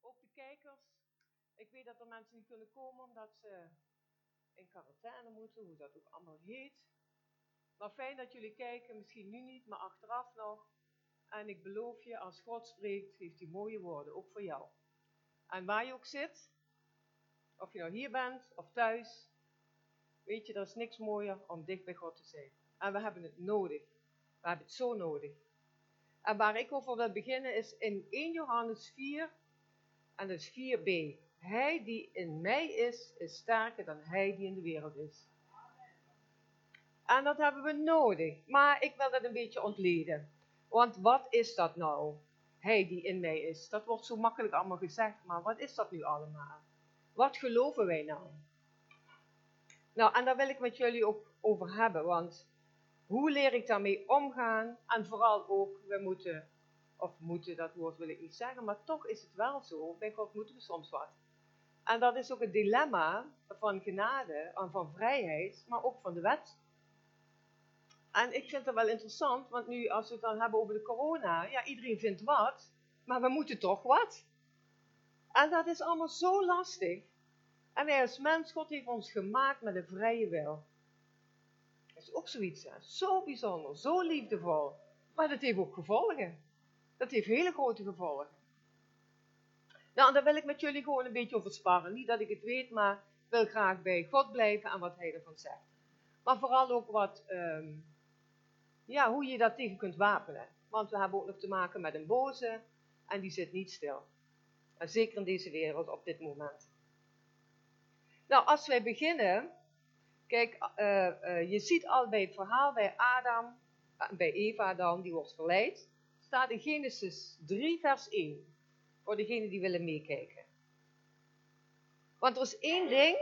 Ook de kijkers. Ik weet dat er mensen niet kunnen komen omdat ze in quarantaine moeten, hoe dat ook allemaal heet. Maar fijn dat jullie kijken, misschien nu niet, maar achteraf nog. En ik beloof je, als God spreekt, heeft hij mooie woorden, ook voor jou. En waar je ook zit, of je nou hier bent of thuis, weet je, er is niks mooier om dicht bij God te zijn. En we hebben het nodig. We hebben het zo nodig. En waar ik over wil beginnen is in 1 Johannes 4, en is 4b. Hij die in mij is, is sterker dan hij die in de wereld is. En dat hebben we nodig. Maar ik wil dat een beetje ontleden. Want wat is dat nou? Hij die in mij is. Dat wordt zo makkelijk allemaal gezegd, maar wat is dat nu allemaal? Wat geloven wij nou? Nou, en daar wil ik met jullie ook over hebben, want hoe leer ik daarmee omgaan? En vooral ook, we moeten, of moeten, dat woord wil ik niet zeggen, maar toch is het wel zo, bij God moeten we soms wat. En dat is ook het dilemma van genade en van vrijheid, maar ook van de wet. En ik vind het wel interessant, want nu als we het dan hebben over de corona, ja, iedereen vindt wat, maar we moeten toch wat. En dat is allemaal zo lastig. En wij als mens, God heeft ons gemaakt met een vrije wil. Dat is ook zoiets, zo bijzonder, zo liefdevol. Maar dat heeft ook gevolgen. Dat heeft hele grote gevolgen. Nou, daar wil ik met jullie gewoon een beetje over sparren. Niet dat ik het weet, maar wil graag bij God blijven en wat hij ervan zegt. Maar vooral ook wat, ehm, ja, hoe je dat tegen kunt wapenen. Want we hebben ook nog te maken met een boze en die zit niet stil. En zeker in deze wereld op dit moment. Nou, als wij beginnen, kijk, uh, uh, je ziet al bij het verhaal bij Adam, uh, bij Eva dan, die wordt verleid, staat in Genesis 3, vers 1 voor degenen die willen meekijken. Want er is één ding,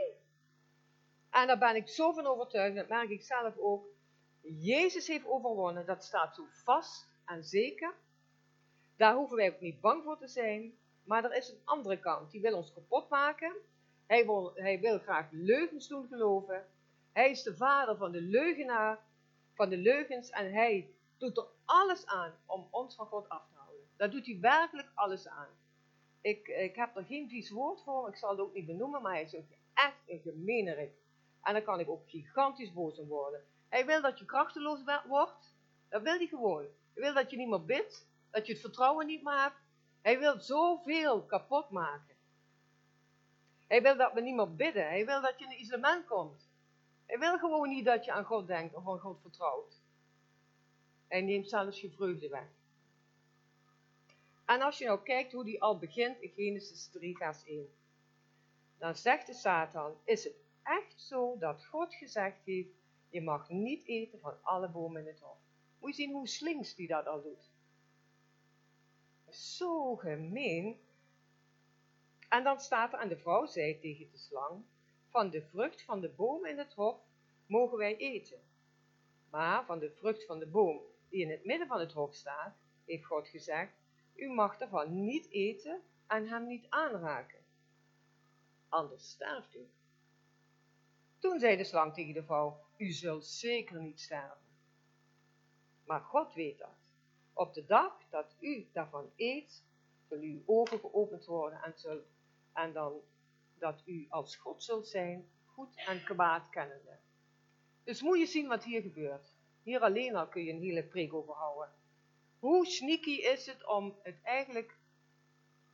en daar ben ik zo van overtuigd, dat merk ik zelf ook. Jezus heeft overwonnen, dat staat zo vast en zeker. Daar hoeven wij ook niet bang voor te zijn. Maar er is een andere kant, die wil ons kapot maken. Hij wil, hij wil graag leugens doen geloven. Hij is de vader van de leugenaar, van de leugens. En hij doet er alles aan om ons van God af te houden. Daar doet hij werkelijk alles aan. Ik, ik heb er geen vies woord voor, ik zal het ook niet benoemen, maar hij is echt een gemeenerik. En dan kan ik ook gigantisch boos om worden. Hij wil dat je krachteloos wordt, dat wil hij gewoon. Hij wil dat je niet meer bidt, dat je het vertrouwen niet meer hebt. Hij wil zoveel kapot maken. Hij wil dat we niet meer bidden. Hij wil dat je in een isolement komt. Hij wil gewoon niet dat je aan God denkt of aan God vertrouwt. Hij neemt zelfs je vreugde weg. En als je nou kijkt hoe die al begint in Genesis 3, vers 1. Dan zegt de Satan, is het echt zo dat God gezegd heeft, je mag niet eten van alle bomen in het hof. Moet je zien hoe slinks die dat al doet. Zo gemeen. En dan staat er, en de vrouw zei tegen de slang, van de vrucht van de boom in het hof mogen wij eten. Maar van de vrucht van de boom die in het midden van het hof staat, heeft God gezegd, u mag daarvan niet eten en hem niet aanraken. Anders sterft u. Toen zei de slang tegen de vrouw, u zult zeker niet sterven. Maar God weet dat. Op de dag dat u daarvan eet, zullen uw ogen geopend worden en, en dan dat u als God zult zijn, goed en kwaad kennende. Dus moet je zien wat hier gebeurt. Hier alleen al kun je een hele preek over houden. Hoe sneaky is het om het eigenlijk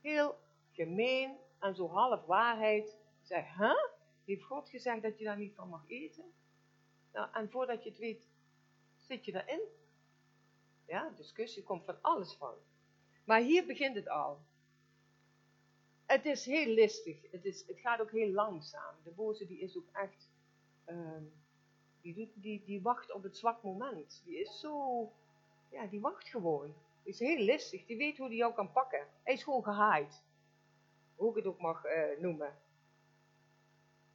heel gemeen en zo half waarheid te zeggen? Heeft God gezegd dat je daar niet van mag eten? Nou, en voordat je het weet, zit je erin. Ja, discussie komt van alles van. Maar hier begint het al. Het is heel listig. Het, is, het gaat ook heel langzaam. De boze die is ook echt... Uh, die, die, wacht op het zwak moment. Die is zo ja, die wacht gewoon. Die is heel listig. Die weet hoe hij jou kan pakken. Hij is gewoon gehaaid. Hoe ik het ook mag uh, noemen.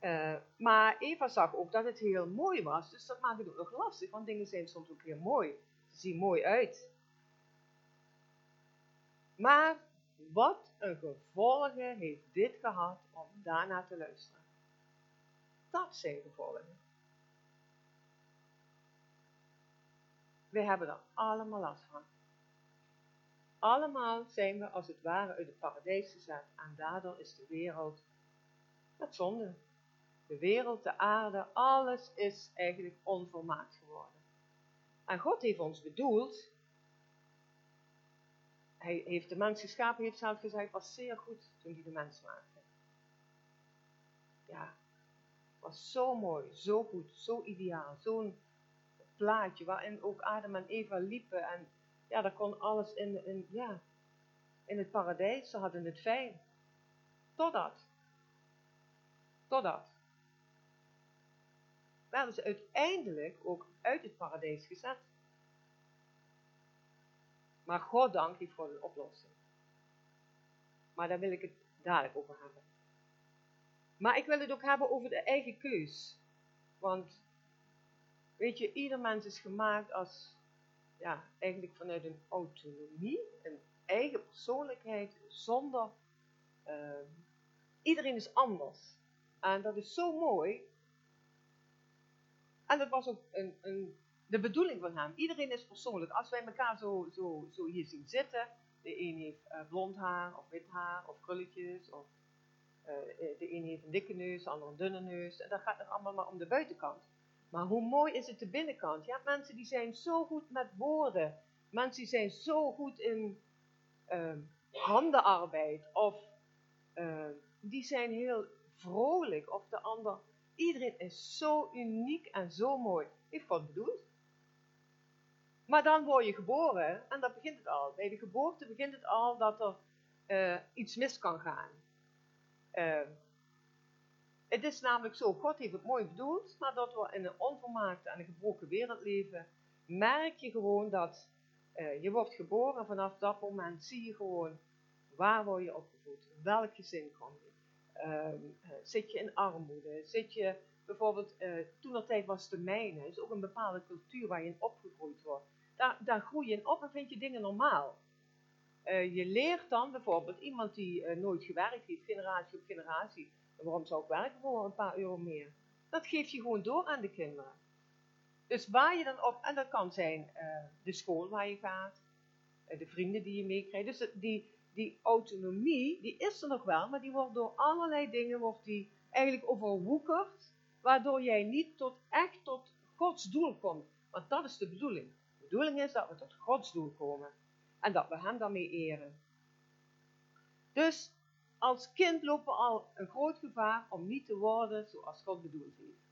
Uh, maar Eva zag ook dat het heel mooi was. Dus dat maakt het ook nog lastig. Want dingen zijn soms ook heel mooi. Ze zien mooi uit. Maar wat een gevolgen heeft dit gehad om daarna te luisteren. Dat zijn gevolgen. We hebben er allemaal last van. Allemaal zijn we als het ware uit het paradijs gezet en daardoor is de wereld met zonde. De wereld, de aarde, alles is eigenlijk onvolmaakt geworden. En God heeft ons bedoeld, hij heeft de mens geschapen, heeft zelf gezegd, was zeer goed toen hij de mens maakte. Ja, was zo mooi, zo goed, zo ideaal, zo'n plaatje waarin ook Adam en Eva liepen en ja, daar kon alles in, in, ja, in het paradijs, ze hadden het fijn. Totdat, totdat, werden ze uiteindelijk ook uit het paradijs gezet. Maar God dank je voor de oplossing. Maar daar wil ik het dadelijk over hebben. Maar ik wil het ook hebben over de eigen keus. Want, weet je, ieder mens is gemaakt als, ja, eigenlijk vanuit een autonomie, een eigen persoonlijkheid, zonder, uh, iedereen is anders. En dat is zo mooi. En dat was ook een, een de bedoeling van hem. Iedereen is persoonlijk. Als wij elkaar zo, zo, zo hier zien zitten, de een heeft uh, blond haar of wit haar of krulletjes, of uh, de een heeft een dikke neus, de ander een dunne neus. En dat gaat het allemaal maar om de buitenkant. Maar hoe mooi is het de binnenkant? Je hebt mensen die zijn zo goed met woorden. Mensen die zijn zo goed in uh, handenarbeid. Of die zijn heel vrolijk. Of de ander. Iedereen is zo uniek en zo mooi. Heeft God bedoeld. Maar dan word je geboren en dat begint het al. Bij de geboorte begint het al dat er uh, iets mis kan gaan. Het is namelijk zo, God heeft het mooi bedoeld, maar dat we in een onvermaakte en een gebroken wereld leven, merk je gewoon dat uh, je wordt geboren en vanaf dat moment zie je gewoon waar word je opgevoed, welk gezin kom je. zit je in armoede, zit je bijvoorbeeld, toen er tijd was de mijne, is ook een bepaalde cultuur waar je in opgegroeid wordt daar, daar groei je in op en vind je dingen normaal. Je leert dan bijvoorbeeld iemand die nooit gewerkt heeft, generatie op generatie. Waarom zou ik werken voor een paar euro meer? Dat geef je gewoon door aan de kinderen. Dus waar je dan op, en dat kan zijn uh, de school waar je gaat, de vrienden die je meekrijgt. Dus die, die autonomie, die is er nog wel, maar die wordt door allerlei dingen, wordt die eigenlijk overwoekerd, waardoor jij niet tot, echt tot Gods doel komt. Want dat is de bedoeling bedoeling is dat we tot Gods doel komen en dat we Hem daarmee eren. Dus als kind lopen we al een groot gevaar om niet te worden zoals God bedoeld heeft.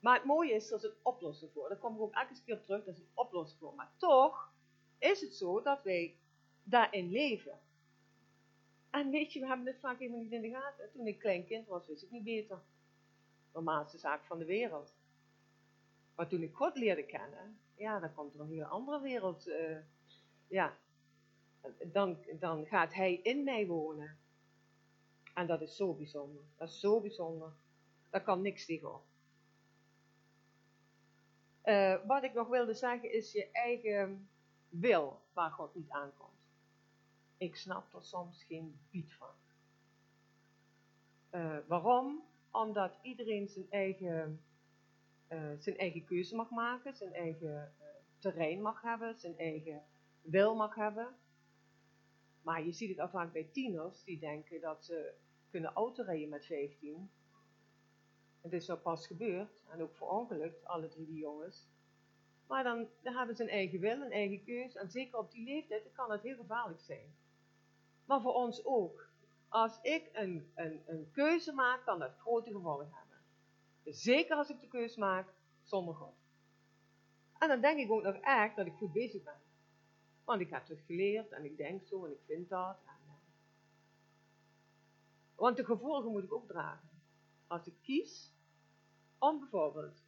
Maar het mooie is, er is een oplossing voor. Daar kom ik ook elke keer terug, er is een oplossing voor. Maar toch is het zo dat wij daarin leven. En weet je, we hebben dit vaak even niet in de gaten. Toen ik klein kind was, wist ik niet beter. Normaalste zaak van de wereld. Maar toen ik God leerde kennen, ja, dan komt er een hele andere wereld. Uh, ja, dan, dan gaat hij in mij wonen. En dat is zo bijzonder. Dat is zo bijzonder. Daar kan niks tegenop. Uh, wat ik nog wilde zeggen is je eigen wil waar God niet aankomt. Ik snap er soms geen bied van. Uh, waarom? Omdat iedereen zijn eigen uh, zijn eigen keuze mag maken, zijn eigen terrein mag hebben, zijn eigen wil mag hebben. Maar je ziet het al vaak bij tieners die denken dat ze kunnen autorijden met 15. Het is nou pas gebeurd en ook verongelukt, alle drie die jongens. Maar dan, hebben ze een eigen wil, een eigen keuze en zeker op die leeftijd kan het heel gevaarlijk zijn. Maar voor ons ook. Als ik een, een, een keuze maak, kan dat grote gevolgen hebben. Zeker als ik de keus maak zonder God. En dan denk ik ook nog echt dat ik goed bezig ben. Want ik heb het geleerd en ik denk zo en ik vind dat. En, uh, want de gevolgen moet ik ook dragen. Als ik kies om bijvoorbeeld,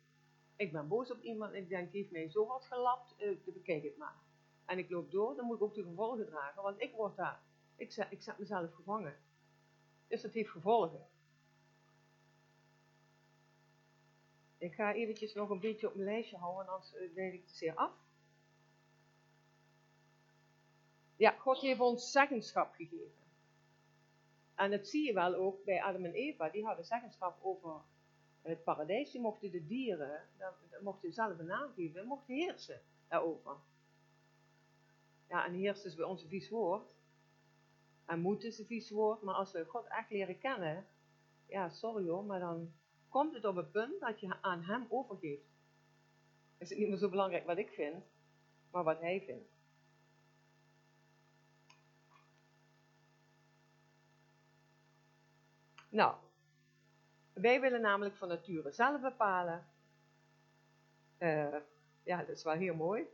ik ben boos op iemand en ik denk, die heeft mij zo wat gelapt, uh, bekijk het maar. En ik loop door, dan moet ik ook de gevolgen dragen, want ik word daar, ik zet, ik zet mezelf gevangen. Dus dat heeft gevolgen. Ik ga eventjes nog een beetje op mijn lijstje houden, anders leid ik het zeer af. Ja, God heeft ons zeggenschap gegeven. En dat zie je wel ook bij Adam en Eva, die hadden zeggenschap over het paradijs. Die mochten de dieren, die mochten zelf een naam geven, mochten heersen daarover. Ja, en heerst is bij ons een vies woord. En moet is een vies woord, maar als we God echt leren kennen, ja, sorry hoor, maar dan komt het op het punt dat je aan Hem overgeeft. Is het niet meer zo belangrijk wat ik vind, maar wat Hij vindt. Nou, wij willen namelijk van nature zelf bepalen. Uh, ja, dat is wel heel mooi.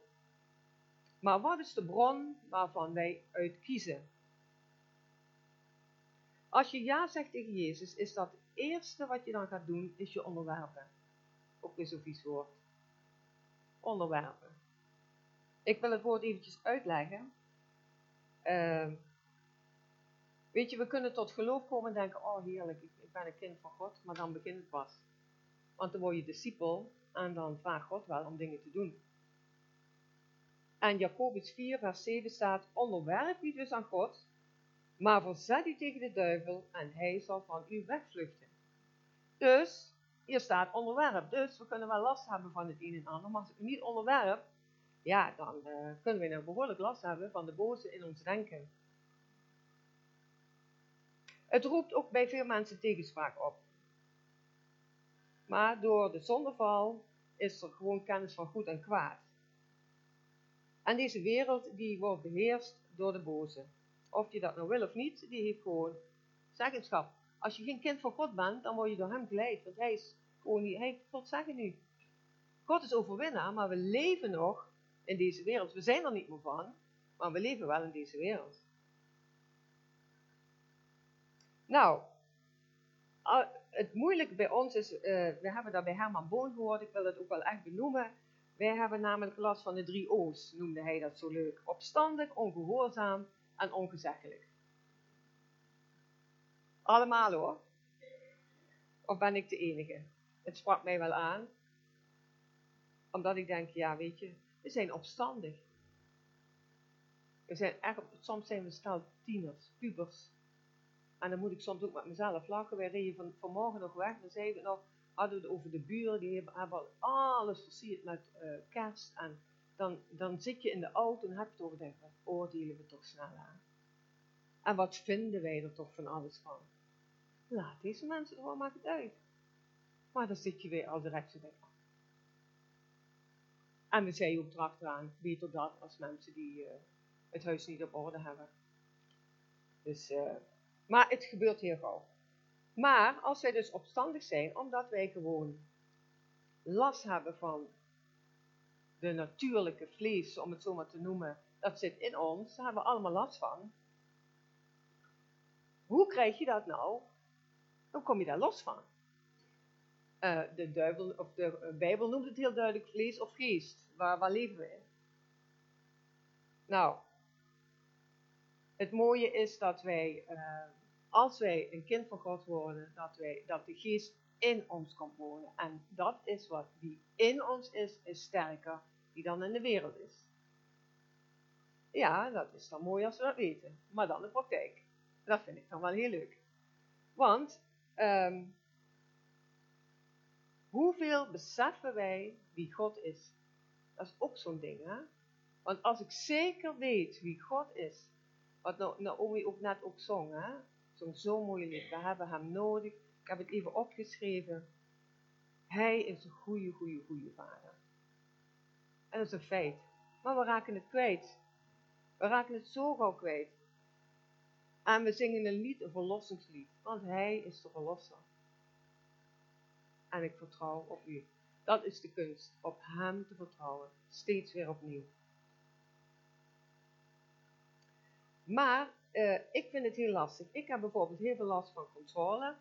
Maar wat is de bron waarvan wij uit kiezen? Als je ja zegt tegen Jezus, is dat het eerste wat je dan gaat doen, is je onderwerpen. Ook weer zo'n vies woord. Onderwerpen. Ik wil het woord eventjes uitleggen. Uh, weet je, we kunnen tot geloof komen en denken, oh heerlijk, ik ben een kind van God, maar dan begint het pas. Want dan word je discipel en dan vraagt God wel om dingen te doen. En Jacobus 4, vers 7 staat: Onderwerp u dus aan God, maar verzet u tegen de duivel en hij zal van u wegvluchten. Dus, hier staat onderwerp. Dus we kunnen wel last hebben van het een en ander, maar als ik niet onderwerp, ja, dan uh, kunnen we nou behoorlijk last hebben van de boze in ons denken. Het roept ook bij veel mensen tegenspraak op. Maar door de zondeval is er gewoon kennis van goed en kwaad. En deze wereld die wordt beheerst door de boze. Of je dat nou wil of niet, die heeft gewoon zeggenschap. Als je geen kind van God bent, dan word je door hem geleid. Want hij is gewoon niet, hij heeft God zeggen nu. God is overwinnaar, maar we leven nog in deze wereld. We zijn er niet meer van, maar we leven wel in deze wereld. Nou, het moeilijke bij ons is, uh, we hebben dat bij Herman Boon gehoord, ik wil het ook wel echt benoemen. Wij hebben namelijk last van de drie O's, noemde hij dat zo leuk. Opstandig, ongehoorzaam en ongezeggelijk. Allemaal hoor. Of ben ik de enige? Het sprak mij wel aan. Omdat ik denk, ja weet je, we zijn opstandig. We zijn echt, soms zijn we stel tieners, pubers. En dan moet ik soms ook met mezelf lachen. Wij reden van, vanmorgen nog weg. Dan zeiden we nog, hadden we het over de buren. Die hebben, hebben alles versierd met uh, kerst. En dan, dan zit je in de auto en heb je het over, denk, wat oordelen we toch snel aan. En wat vinden wij er toch van alles van? Laat deze mensen wel, maakt het uit. Maar dan zit je weer al direct zo denk En we zeiden ook erachteraan, beter dat als mensen die uh, het huis niet op orde hebben. Dus... Uh, maar het gebeurt heel gauw. Maar als wij dus opstandig zijn, omdat wij gewoon last hebben van de natuurlijke vlees, om het zo maar te noemen, dat zit in ons, daar hebben we allemaal last van. Hoe krijg je dat nou? Hoe kom je daar los van? Uh, de, duivel, of de Bijbel noemt het heel duidelijk vlees of geest. Waar, waar leven we in? Nou, het mooie is dat wij, uh, als wij een kind van God worden, dat, wij, dat de geest in ons komt wonen. En dat is wat die in ons is, is sterker die dan in de wereld is. Ja, dat is dan mooi als we dat weten. Maar dan de praktijk. Dat vind ik dan wel heel leuk. Want, um, hoeveel beseffen wij wie God is? Dat is ook zo'n ding, hè? Want als ik zeker weet wie God is, wat Naomi ook net ook zong, hè? Zong zo mooi lied. We hebben hem nodig. Ik heb het even opgeschreven. Hij is een goede, goede, goede vader. En dat is een feit. Maar we raken het kwijt. We raken het zo gauw kwijt. En we zingen een lied, een verlossingslied. Want hij is de verlosser. En ik vertrouw op u. Dat is de kunst. Op hem te vertrouwen. Steeds weer opnieuw. Maar uh, ik vind het heel lastig. Ik heb bijvoorbeeld heel veel last van controle.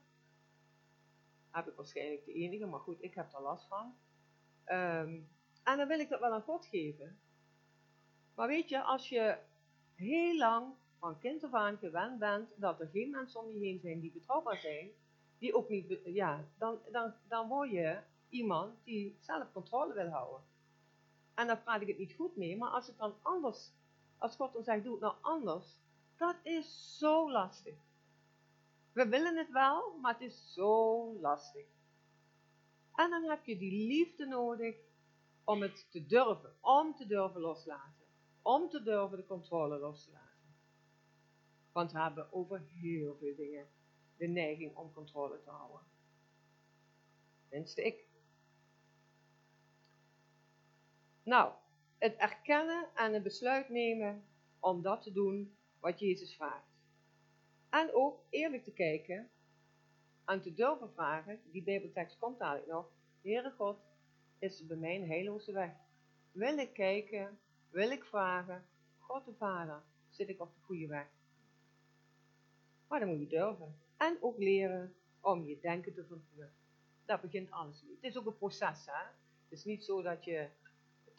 Heb ik waarschijnlijk de enige, maar goed, ik heb er last van. Um, en dan wil ik dat wel aan God geven. Maar weet je, als je heel lang van kind af aan gewend bent dat er geen mensen om je heen zijn die betrouwbaar zijn, die ook niet, ja, dan, dan, dan word je iemand die zelf controle wil houden. En dan praat ik het niet goed mee, maar als het dan anders als God ons zegt, doe het nou anders. Dat is zo lastig. We willen het wel, maar het is zo lastig. En dan heb je die liefde nodig om het te durven, om te durven loslaten. om te durven de controle los te laten. Want we hebben over heel veel dingen de neiging om controle te houden. Tenminste ik. Nou, het erkennen en een besluit nemen om dat te doen wat Jezus vraagt. En ook eerlijk te kijken en te durven vragen, die Bijbeltekst komt eigenlijk nog, Heere God, is het bij mij een heilloze weg? Wil ik kijken, wil ik vragen, God de Vader, zit ik op de goede weg? Maar dan moet je durven. En ook leren om je denken te vervoeren. Daar begint alles mee. Het is ook een proces, hè. Het is niet zo dat je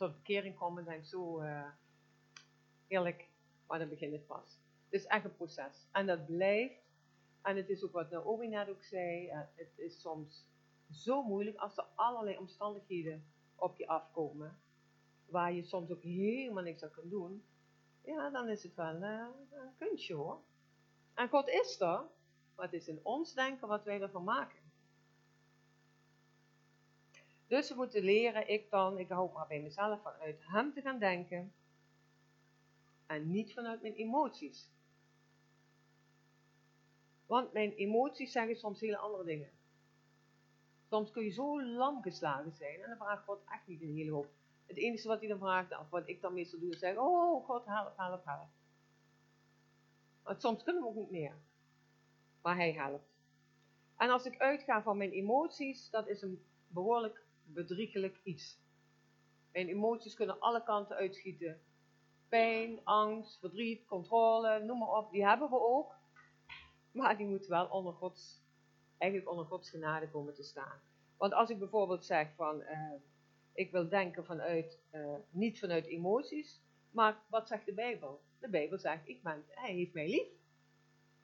tot bekering komt en denkt zo, uh, eerlijk, maar dan begint het pas. Het is echt een proces. En dat blijft. En het is ook wat Naomi net ook zei, het is soms zo moeilijk als er allerlei omstandigheden op je afkomen, waar je soms ook helemaal niks aan kan doen, ja, dan is het wel uh, een kunstje hoor. En God is er, het is in ons denken wat wij ervan maken. Dus we moeten leren, ik dan, ik hou maar bij mezelf vanuit Hem te gaan denken en niet vanuit mijn emoties. Want mijn emoties zeggen soms hele andere dingen. Soms kun je zo lam geslagen zijn en dan vraagt God echt niet een hele hoop. Het enige wat hij dan vraagt, of wat ik dan meestal doe, is zeggen, oh God, help, help, help. Want soms kunnen we ook niet meer. Maar hij helpt. En als ik uitga van mijn emoties, dat is een behoorlijk bedriegelijk iets. Mijn emoties kunnen alle kanten uitschieten. Pijn, angst, verdriet, controle, noem maar op, die hebben we ook. Maar die moeten wel onder Gods, eigenlijk onder Gods genade komen te staan. Want als ik bijvoorbeeld zeg van, uh, ik wil denken vanuit, uh, niet vanuit emoties, maar wat zegt de Bijbel? De Bijbel zegt, ik ben, hij heeft mij lief.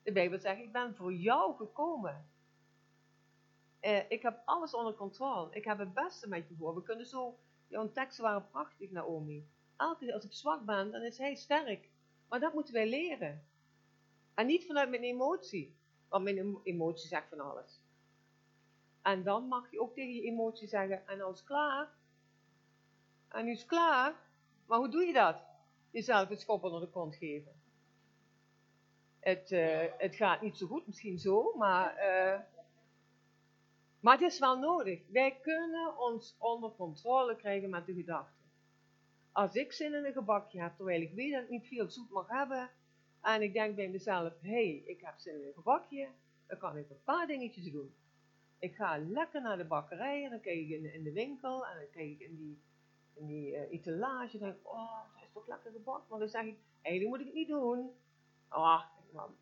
De Bijbel zegt, ik ben voor jou gekomen. Uh, ik heb alles onder controle. Ik heb het beste met je voor. We kunnen zo, jouw teksten waren prachtig, Naomi. Elke keer als ik zwak ben, dan is hij sterk. Maar dat moeten wij leren. En niet vanuit mijn emotie. Want mijn emotie zegt van alles. En dan mag je ook tegen je emotie zeggen, en nou is klaar. En nu is klaar. Maar hoe doe je dat? Jezelf het schop onder de kont geven. Het, uh, het gaat niet zo goed, misschien zo, maar, uh, maar het is wel nodig. Wij kunnen ons onder controle krijgen met de gedachten. Als ik zin in een gebakje heb, terwijl ik weet dat ik niet veel zoet mag hebben, en ik denk bij mezelf, hé, hey, ik heb zin in een gebakje, dan kan ik een paar dingetjes doen. Ik ga lekker naar de bakkerij en dan kijk ik in, de winkel en dan kijk ik in die, in die uh, etalage en denk oh, dat is toch lekker gebak. Maar dan zeg ik, eigenlijk moet ik niet doen. Ah, man.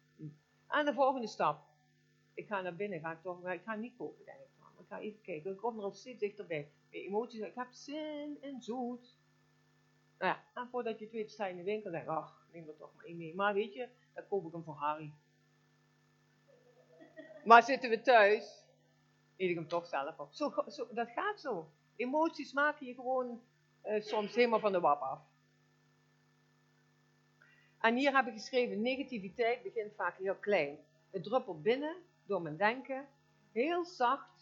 En de volgende stap. Ik ga naar binnen, ga ik toch, ik ga niet kopen, denk ik. Ik ga even kijken, ik kom er al steeds dichterbij. Mijn emoties, ik heb zin in zoet. Nou ja, en voordat je het weet sta in de winkel en denk ach, neem er toch maar één mee. Maar weet je, dan koop ik hem voor Harry. Maar zitten we thuis, eet ik hem toch zelf op. Zo, zo, dat gaat zo. Emoties maken je gewoon uh, soms helemaal van de wap af. En hier heb ik geschreven, negativiteit begint vaak heel klein. Het druppelt binnen door mijn denken. Heel zacht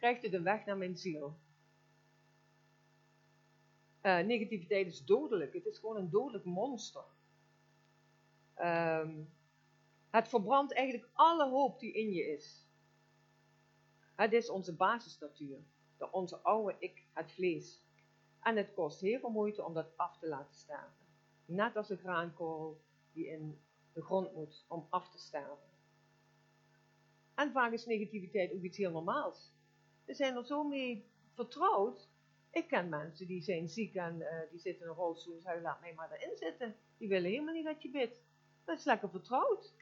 krijgt het een weg naar mijn ziel. Uh, negativiteit is dodelijk. Het is gewoon een dodelijk monster. Um, het verbrandt eigenlijk alle hoop die in je is. Het is onze basisnatuur. De, onze oude ik, het vlees. En het kost heel veel moeite om dat af te laten sterven. Net als een graankorrel die in de grond moet om af te sterven. En vaak is negativiteit ook iets heel normaals. Zijn er zo mee vertrouwd. Ik ken mensen die zijn ziek en uh, die zitten in een rolstoel en zeggen, laat mij maar erin zitten. Die willen helemaal niet dat je bidt. Dat is lekker vertrouwd.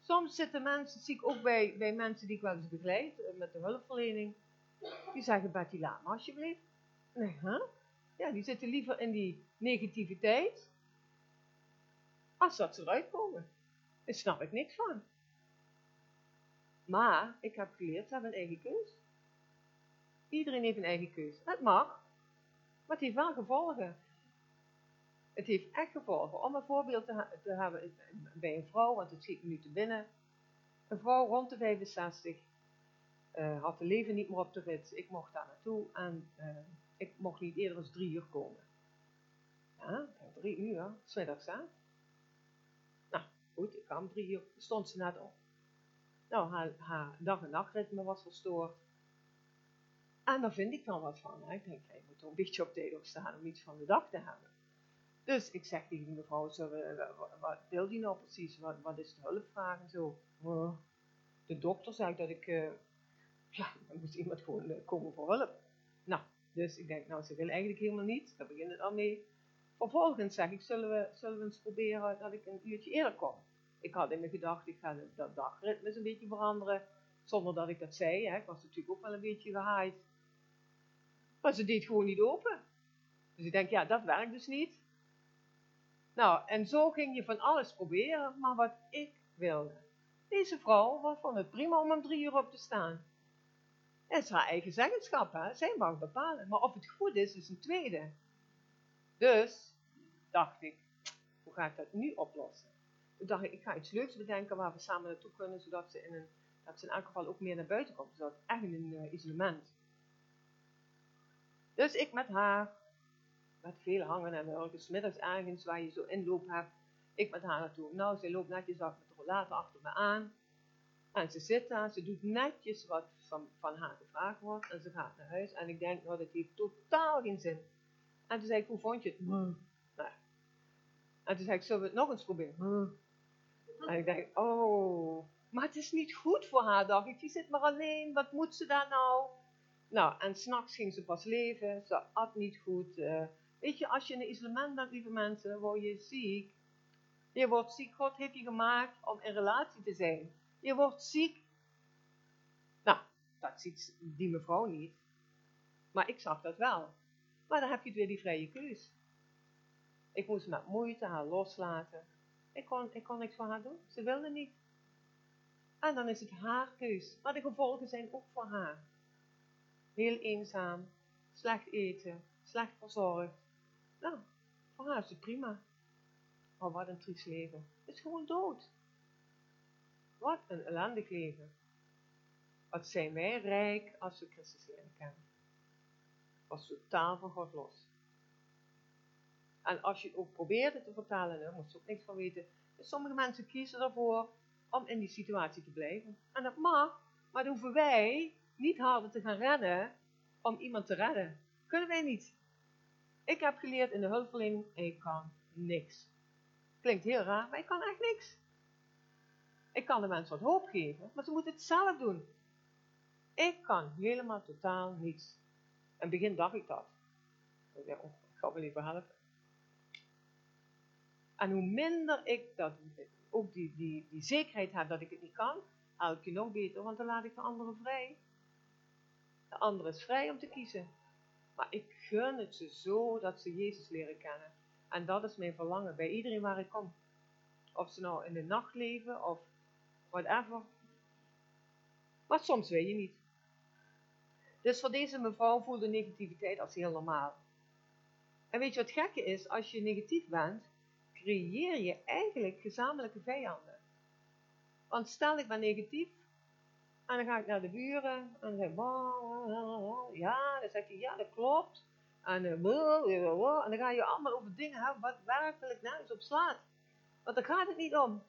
Soms zitten mensen, zie ik ook bij, bij mensen die ik wel eens begeleid, uh, met de hulpverlening. Die zeggen, Betty, laat me alsjeblieft. Nee, huh? Ja, die zitten liever in die negativiteit. Als dat ze eruit komen. Daar snap ik niks van. Maar ik heb geleerd, ze hebben een eigen keus. Iedereen heeft een eigen keus. Het mag, maar het heeft wel gevolgen. Het heeft echt gevolgen. Om een voorbeeld te, hebben bij een vrouw, want het schiet me nu te binnen. Een vrouw rond de 65 uh, had de leven niet meer op de rit. Ik mocht daar naartoe en uh, ik mocht niet eerder dan drie uur komen. Ja, drie uur, smiddags hè. Nou, goed, ik kwam drie uur, stond ze net op. Nou, haar, haar dag- en nachtritme was verstoord. En daar vind ik dan wat van. Ik denk, je moet toch een beetje op tijd opstaan om iets van de dag te hebben. Dus ik zeg tegen die mevrouw, zo, wat wil die nou precies? Wat, wat is de hulpvraag en zo? Uh, de dokter zei dat ik, uh, ja, dan moest iemand gewoon uh, komen voor hulp. Nou, dus ik denk, nou, ze wil eigenlijk helemaal niet. Daar begint het al mee. Vervolgens zeg ik, zullen we, zullen we eens proberen dat ik een uurtje eerder kom? Ik had in mijn gedachten, ik ga dat dagritme een beetje veranderen. Zonder dat ik dat zei. Hè. Ik was natuurlijk ook wel een beetje gehaaid. Maar ze deed gewoon niet open. Dus ik denk, ja, dat werkt dus niet. Nou, en zo ging je van alles proberen, maar wat ik wilde. Deze vrouw vond het prima om om drie uur op te staan. Het is haar eigen zeggenschap, hè? zij mag bepalen. Maar of het goed is, is een tweede. Dus dacht ik, hoe ga ik dat nu oplossen? Toen dacht ik, ik ga iets leuks bedenken waar we samen naartoe kunnen, zodat ze in, een, dat ze in elk geval ook meer naar buiten komt. Zodat echt in een uh, isolement. Dus ik met haar, met veel hangen en wurgen, middags ergens waar je zo inloop hebt. Ik met haar naartoe. Nou, zij loopt netjes af met de rollator achter me aan. En ze zit daar, ze doet netjes wat van, van haar gevraagd wordt. En ze gaat naar huis. En ik denk, nou, dat heeft totaal geen zin. En toen zei ik, hoe vond je het? Nou. En toen zei ik, zullen we het nog eens proberen? En ik denk, oh, maar het is niet goed voor haar, dacht ik. Die zit maar alleen, wat moet ze daar nou? Nou, en s'nachts ging ze pas leven, ze at niet goed. Uh, weet je, als je in een isolement bent, lieve mensen, word je ziek. Je wordt ziek, God heeft je gemaakt om in relatie te zijn. Je wordt ziek. Nou, dat ziet die mevrouw niet. Maar ik zag dat wel. Maar dan heb je weer die vrije keus. Ik moest met moeite haar loslaten. Ik kon, ik kon niks voor haar doen. Ze wilde niet. En dan is het haar keus. Maar de gevolgen zijn ook voor haar. Heel eenzaam, slecht eten, slecht verzorgd. Nou, voor haar prima. Maar wat een triest leven. Het is gewoon dood. Wat een ellendig leven. Wat zijn wij rijk als we Christus leren kennen. Was totaal van God los. En als je het ook probeert te vertalen, daar moet je ook niks van weten. Dus sommige mensen kiezen ervoor om in die situatie te blijven. En dat mag, maar dan hoeven wij niet harder te gaan rennen om iemand te redden. Kunnen wij niet. Ik heb geleerd in de hulpverlening, ik kan niks. Klinkt heel raar, maar ik kan echt niks. Ik kan de mensen wat hoop geven, maar ze moeten het zelf doen. Ik kan helemaal totaal niets. In het begin dacht ik dat. Ik dacht, oh, ik ga wel even helpen. En hoe minder ik dat, ook die, die, die zekerheid heb dat ik het niet kan, elke keer nog beter, want dan laat ik de anderen vrij. De ander is vrij om te kiezen. Maar ik gun het ze zo dat ze Jezus leren kennen. En dat is mijn verlangen bij iedereen waar ik kom. Of ze nou in de nacht leven of whatever. Maar soms weet je niet. Dus voor deze mevrouw voelde negativiteit als heel normaal. En weet je wat gekke is? Als je negatief bent, creëer je eigenlijk gezamenlijke vijanden. Want stel ik ben negatief, en dan ga ik naar de buren, en dan zeg ik, ja, dan zeg je, ja, dat klopt. En, en dan ga je allemaal over dingen hebben wat werkelijk nergens op slaat. Want daar gaat het niet om.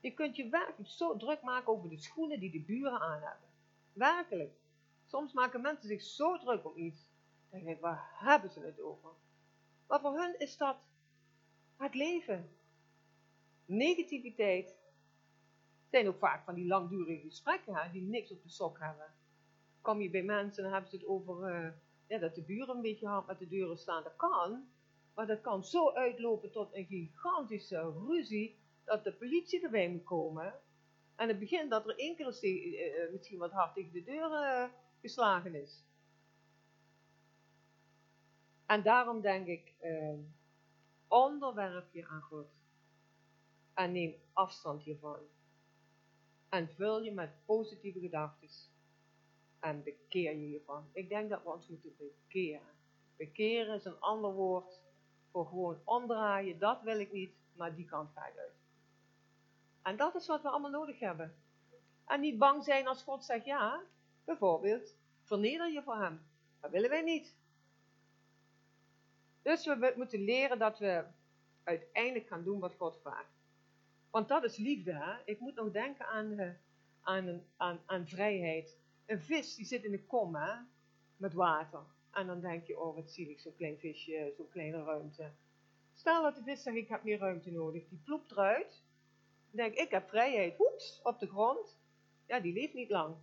Je kunt je werkelijk zo druk maken over de schoenen die de buren aan hebben. Werkelijk. Soms maken mensen zich zo druk om iets. Dan denk ik, waar hebben ze het over? Maar voor hun is dat het leven. Negativiteit zijn ook vaak van die langdurige gesprekken hè, die niks op de sok hebben. Kom je bij mensen en dan hebben ze het over uh, ja, dat de buren een beetje hard met de deuren staan. Dat kan, maar dat kan zo uitlopen tot een gigantische ruzie dat de politie erbij moet komen. En het begint dat er één keer uh, misschien wat hard tegen de deur uh, geslagen is. En daarom denk ik, onderwerp je aan God. En neem afstand hiervan. En vul je met positieve gedachten. En bekeer je hiervan. Ik denk dat we ons moeten bekeren. Bekeren is een ander woord voor gewoon omdraaien. Dat wil ik niet, maar die kant ga ik uit. En dat is wat we allemaal nodig hebben. En niet bang zijn als God zegt ja. Bijvoorbeeld, verneder je voor hem. Dat willen wij niet. Dus we moeten leren dat we uiteindelijk gaan doen wat God vraagt. Want dat is liefde. Hè? Ik moet nog denken aan, uh, aan, aan, aan vrijheid. Een vis die zit in de kom hè? met water. En dan denk je, oh wat zielig, zo'n klein visje, zo'n kleine ruimte. Stel dat de vis zegt, ik heb meer ruimte nodig. Die ploept eruit. Dan denk ik, heb vrijheid. Oeps, op de grond. Ja, die leeft niet lang.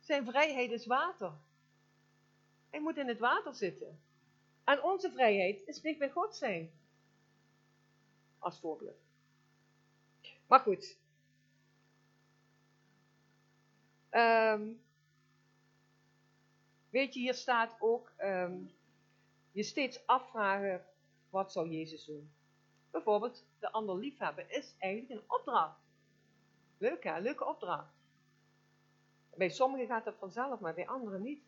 Zijn vrijheid is water. Hij moet in het water zitten. En onze vrijheid is dicht bij God zijn. Als voorbeeld. Maar goed. Um, weet je, hier staat ook um, je steeds afvragen, wat zou Jezus doen? Bijvoorbeeld, de ander liefhebben is eigenlijk een opdracht. Leuk hè, leuke opdracht. Bij sommigen gaat dat vanzelf, maar bij anderen niet.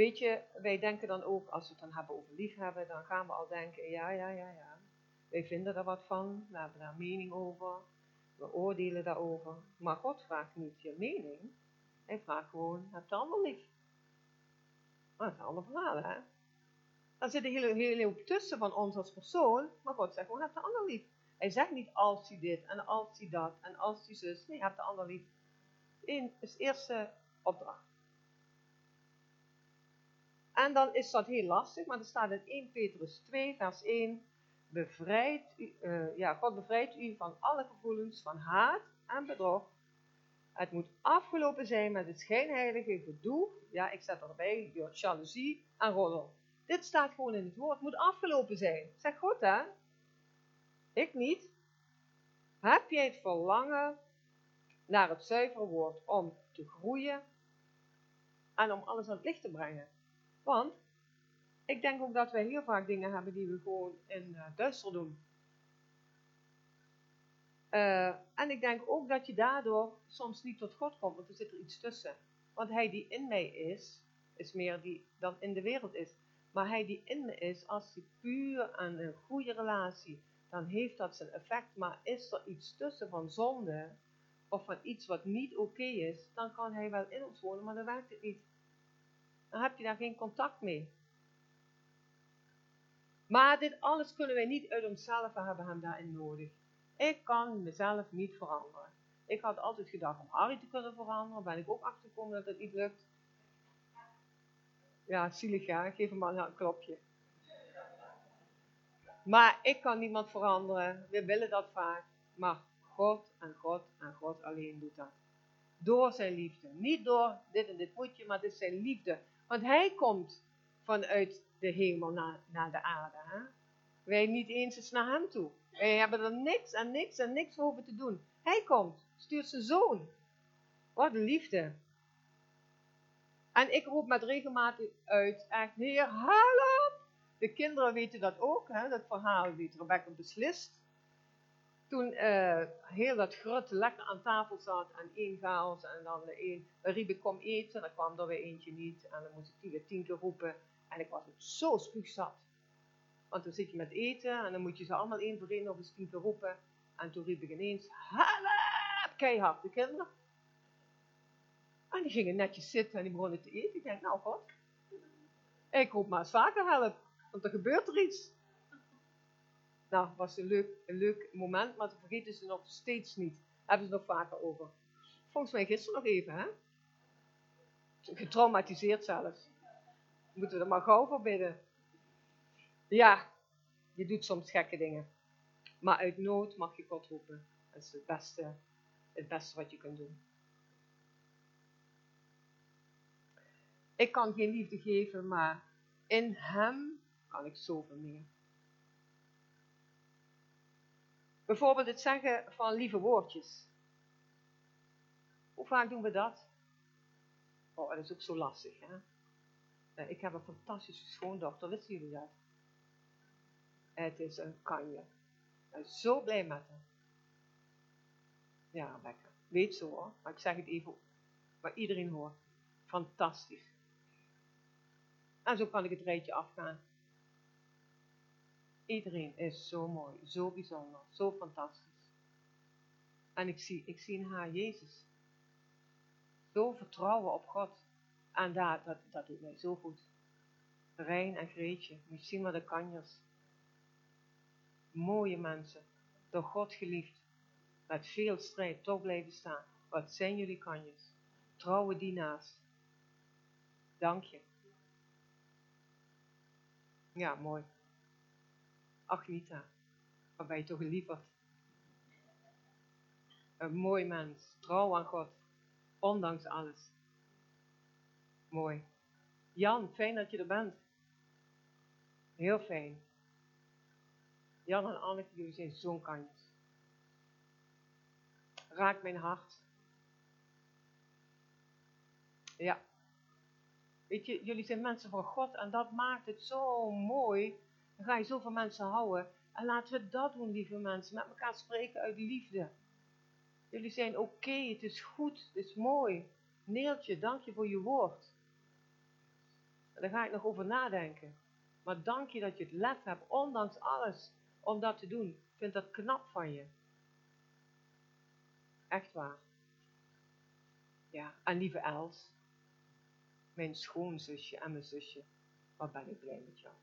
Weet je, wij denken dan ook, als we het dan hebben over liefhebben, dan gaan we al denken, ja, ja, ja, ja. Wij vinden er wat van, we hebben daar mening over, we oordelen daarover. Maar God vraagt niet je mening, hij vraagt gewoon, heb de ander lief. Maar dat is een ander verhaal, hè. Dan zit een hele, hele hoop tussen van ons als persoon, maar God zegt gewoon, heb de ander lief. Hij zegt niet als hij dit en als hij dat en als hij zus. Nee, heb de ander lief. Eén is eerste opdracht. En dan is dat heel lastig, maar er staat in 1 Petrus 2, vers 1. Bevrijd uh, ja, God bevrijdt u van alle gevoelens van haat en bedrog. Het moet afgelopen zijn met het schijnheilige gedoe. Ja, ik zet erbij, jaloezie en roddel. Dit staat gewoon in het woord. Het moet afgelopen zijn. Zeg God, hè? Ik niet. Heb jij het verlangen naar het zuivere woord om te groeien en om alles aan het licht te brengen? Want ik denk ook dat wij heel vaak dingen hebben die we gewoon in uh, duister doen. Uh, en ik denk ook dat je daardoor soms niet tot God komt, want er zit er iets tussen. Want hij die in mij is, is meer die dan in de wereld is. Maar hij die in me is, als hij puur aan een goede relatie, dan heeft dat zijn effect. Maar is er iets tussen van zonde, of van iets wat niet oké is, dan kan hij wel in ons wonen, maar dan werkt het niet dan heb je daar geen contact mee. Maar dit alles kunnen wij niet uit onszelf, we hebben hem daarin nodig. Ik kan mezelf niet veranderen. Ik had altijd gedacht om Harry te kunnen veranderen, ben ik ook achtergekomen dat het niet lukt. Ja, zielig geef hem maar een klopje. Maar ik kan niemand veranderen, we willen dat vaak. Maar God en God en God alleen doet dat. Door zijn liefde. Niet door dit en dit moet je, maar het is zijn liefde. Want hij komt vanuit de hemel naar, naar de aarde. Hè? Wij niet eens eens naar hem toe. Wij hebben er niks en niks en niks voor te doen. Hij komt, stuurt zijn zoon. Wat een liefde. En ik roep met regelmatig uit, echt, heer, hallo. De kinderen weten dat ook, hè? dat verhaal weet Rebecca beslist toen uh, heel dat grote lekker aan tafel zat en één chaos en dan één, riep ik kom eten, dan kwam er weer eentje niet en dan moest ik die weer tien keer roepen en ik was het zo spuugzat. Want dan zit je met eten en dan moet je ze allemaal één voor één nog eens tien keer roepen en toen riep ik ineens, help, keihard, de kinderen. En die gingen netjes zitten en die begonnen te eten. Ik denk, nou god, ik roep maar eens vaker help, want er gebeurt er iets. Nou, was een leuk, leuk moment, maar dat vergeten ze nog steeds niet. Hebben ze nog vaker over. Volgens mij gisteren nog even, hè? Getraumatiseerd zelfs. Moeten we er maar gauw voor bidden. Ja, je doet soms gekke dingen. Maar uit nood mag je God roepen. Dat is het beste, het beste wat je kunt doen. Ik kan geen liefde geven, maar in Hem kan ik zoveel meer. Bijvoorbeeld het zeggen van lieve woordjes. Hoe vaak doen we dat? Oh, dat is ook zo lastig, hè? Eh, ik heb een fantastische schoondochter, wisten jullie dat? Het is een kanje. Ik ben zo blij met haar. Ja, lekker. Weet zo hoor, maar ik zeg het even waar iedereen hoort. Fantastisch. En zo kan ik het rijtje afgaan. Iedereen is zo mooi, zo bijzonder, zo fantastisch. En ik zie, ik zie in haar Jezus. Zo vertrouwen op God. En dat, dat, dat doet mij zo goed. Rijn en Greetje, wat de kanjers. Mooie mensen, door God geliefd. Met veel strijd toch blijven staan. Wat zijn jullie kanjers? Trouwe dienaars. Dank je. Ja, mooi. Agnita, wat ben je toch lieverd. Een mooi mens, trouw aan God, ondanks alles. Mooi. Jan, fijn dat je er bent. Heel fijn. Jan en Anneke, jullie zijn zo'n kanjes. Raakt mijn hart. Ja. Weet je, jullie zijn mensen van God en dat maakt het zo mooi. Dan ga je zoveel mensen houden. En laten we dat doen, lieve mensen. Met elkaar spreken uit liefde. Jullie zijn oké, het is goed, het is mooi. Neeltje, dank je voor je woord. daar ga ik nog over nadenken. Maar dank je dat je het lef hebt, ondanks alles, om dat te doen. Ik vind dat knap van je. Echt waar. Ja, en lieve Els, mijn schoonzusje en mijn zusje, wat ben ik blij met jou.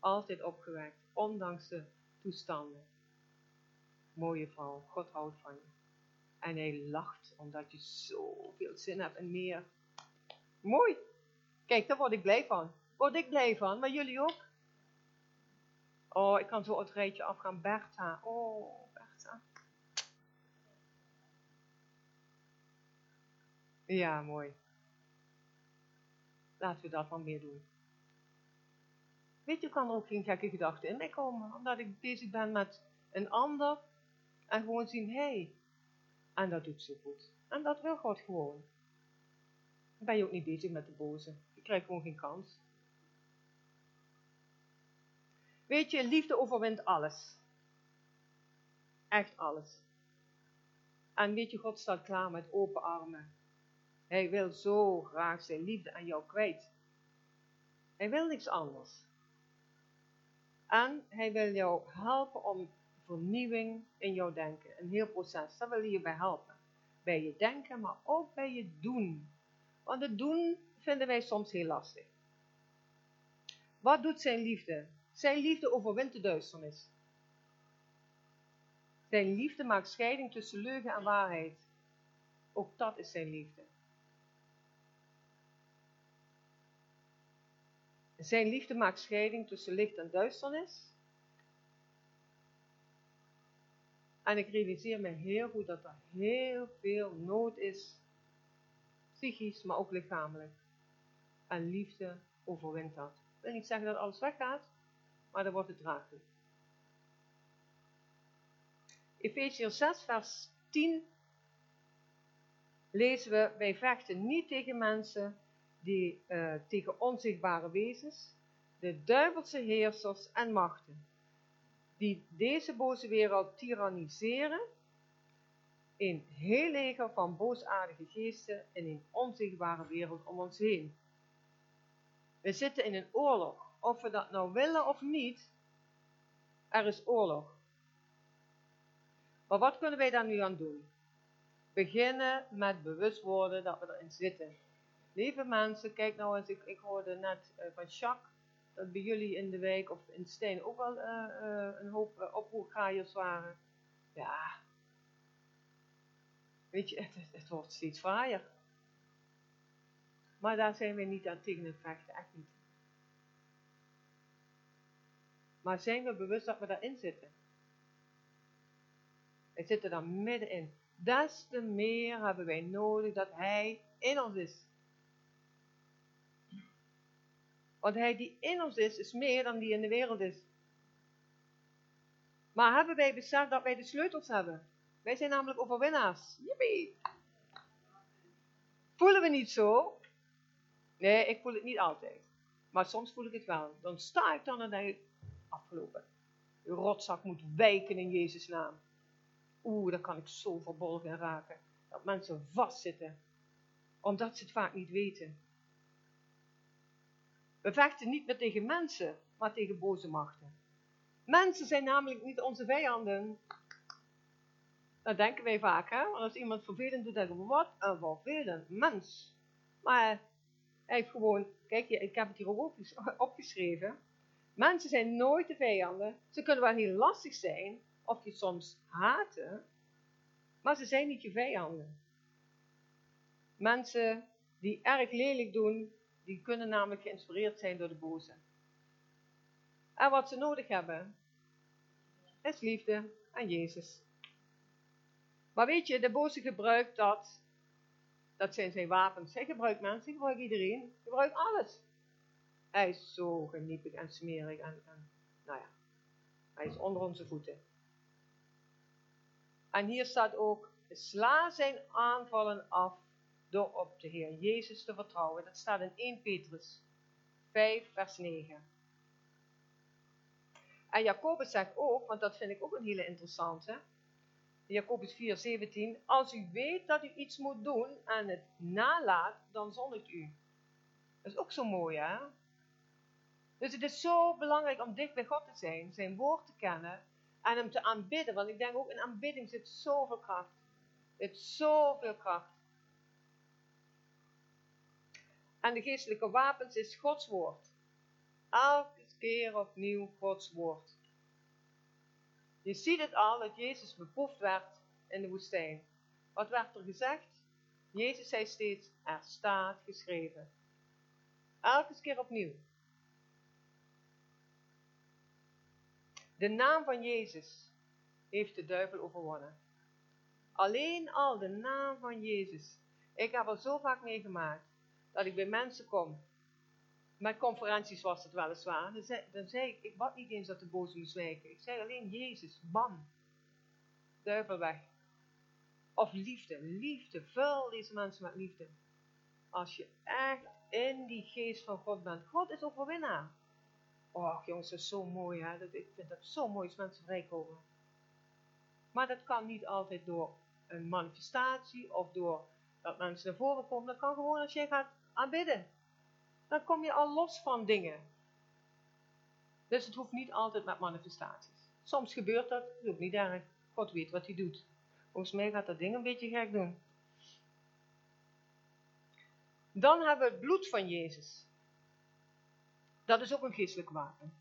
Altijd opgewekt, ondanks de toestanden. Mooie vrouw, God houdt van je. En hij lacht omdat je zoveel zin hebt en meer. Mooi. Kijk, daar word ik blij van. Word ik blij van, maar jullie ook? Oh, ik kan zo het rijtje afgaan. Bertha. Oh, Bertha. Ja, mooi. Laten we dat maar meer doen. Weet je, kan er ook geen gekke gedachten in mij komen. Omdat ik bezig ben met een ander. En gewoon zien, hé. Hey, en dat doet ze goed. En dat wil God gewoon. Dan ben je ook niet bezig met de boze. Je krijgt gewoon geen kans. Weet je, liefde overwint alles. Echt alles. En weet je, God staat klaar met open armen. Hij wil zo graag zijn liefde aan jou kwijt. Hij wil niks anders. En hij wil jou helpen om vernieuwing in jouw denken. Een heel proces. Daar wil hij je bij helpen. Bij je denken, maar ook bij je doen. Want het doen vinden wij soms heel lastig. Wat doet zijn liefde? Zijn liefde overwint de duisternis. Zijn liefde maakt scheiding tussen leugen en waarheid. Ook dat is zijn liefde. Zijn liefde maakt scheiding tussen licht en duisternis. En ik realiseer me heel goed dat er heel veel nood is, psychisch, maar ook lichamelijk. En liefde overwint dat. Ik wil niet zeggen dat alles weggaat, maar dan wordt het draaglijk. Efeziërs 6, vers 10 lezen we, wij vechten niet tegen mensen die uh, tegen onzichtbare wezens, de duivelse heersers en machten, die deze boze wereld tyranniseren, een heel leger van boosaardige geesten in een onzichtbare wereld om ons heen. We zitten in een oorlog. Of we dat nou willen of niet, er is oorlog. Maar wat kunnen wij daar nu aan doen? Beginnen met bewust worden dat we erin zitten. Lieve mensen, kijk nou eens, ik, ik hoorde net uh, van Jacques dat bij jullie in de wijk of in Steen ook wel uh, uh, een hoop oproergaaiers waren. Ja, weet je, het, het, wordt steeds fraaier. Maar daar zijn we niet aan tegen het vechten, echt niet. Maar zijn we bewust dat we daarin zitten? We zitten daar middenin. Des te meer hebben wij nodig dat Hij in ons is. Want hij die in ons is, is meer dan die in de wereld is. Maar hebben wij beseft dat wij de sleutels hebben? Wij zijn namelijk overwinnaars. Jippie! Voelen we niet zo? Nee, ik voel het niet altijd. Maar soms voel ik het wel. Dan sta ik dan en denk ik, afgelopen. De rotzak moet wijken in Jezus' naam. Oeh, daar kan ik zo verbolgen raken. Dat mensen vastzitten. Omdat ze het vaak niet weten. We vechten niet meer tegen mensen, maar tegen boze machten. Mensen zijn namelijk niet onze vijanden. Dat denken wij vaak, hè? Want als iemand vervelend doet, denken we, wat een vervelend mens. Maar hij heeft gewoon, kijk, ik heb het hier ook opgeschreven. Mensen zijn nooit de vijanden. Ze kunnen wel heel lastig zijn, of je soms haten, maar ze zijn niet je vijanden. Mensen die erg lelijk doen, die kunnen namelijk geïnspireerd zijn door de boze. En wat ze nodig hebben, is liefde aan Jezus. Maar weet je, de boze gebruikt dat. Dat zijn zijn wapens. Hij gebruikt mensen, hij gebruikt iedereen, hij gebruikt alles. Hij is zo geniepig en smerig en, en nou ja, hij is onder onze voeten. En hier staat ook, sla zijn aanvallen af door op de Heer Jezus te vertrouwen. Dat staat in 1 Petrus 5, vers 9. En Jacobus zegt ook, want dat vind ik ook een hele interessante. Jacobus 4, 17. Als u weet dat u iets moet doen en het nalaat, dan zondigt u. Dat is ook zo mooi, hè? Dus het is zo belangrijk om dicht bij God te zijn, zijn woord te kennen en hem te aanbidden. Want ik denk ook in aanbidding zit zoveel kracht. Het zoveel kracht. En de geestelijke wapens is Gods woord. Elke keer opnieuw Gods woord. Je ziet het al dat Jezus beproefd werd in de woestijn. Wat werd er gezegd? Jezus zei steeds, er staat geschreven. Elke keer opnieuw. De naam van Jezus heeft de duivel overwonnen. Alleen al de naam van Jezus. Ik heb er zo vaak meegemaakt dat ik bij mensen kom. Met conferenties was het weliswaar. Dan zei, dan zei ik, ik bad niet eens dat de boze moest wijken. Ik zei alleen Jezus, bam. Duivel weg. Of liefde, liefde. Vul deze mensen met liefde. Als je echt in die geest van God bent. God is overwinnaar. Och jongens, dat is zo mooi hè. Dat, ik vind dat zo mooi als mensen vrijkomen. Maar dat kan niet altijd door een manifestatie of door dat mensen naar voren komen. Dat kan gewoon als jij gaat aanbidden. Dan kom je al los van dingen. Dus het hoeft niet altijd met manifestaties. Soms gebeurt dat, dat is ook niet erg. God weet wat hij doet. Volgens mij gaat dat ding een beetje gek doen. Dan hebben we het bloed van Jezus. Dat is ook een geestelijk wapen.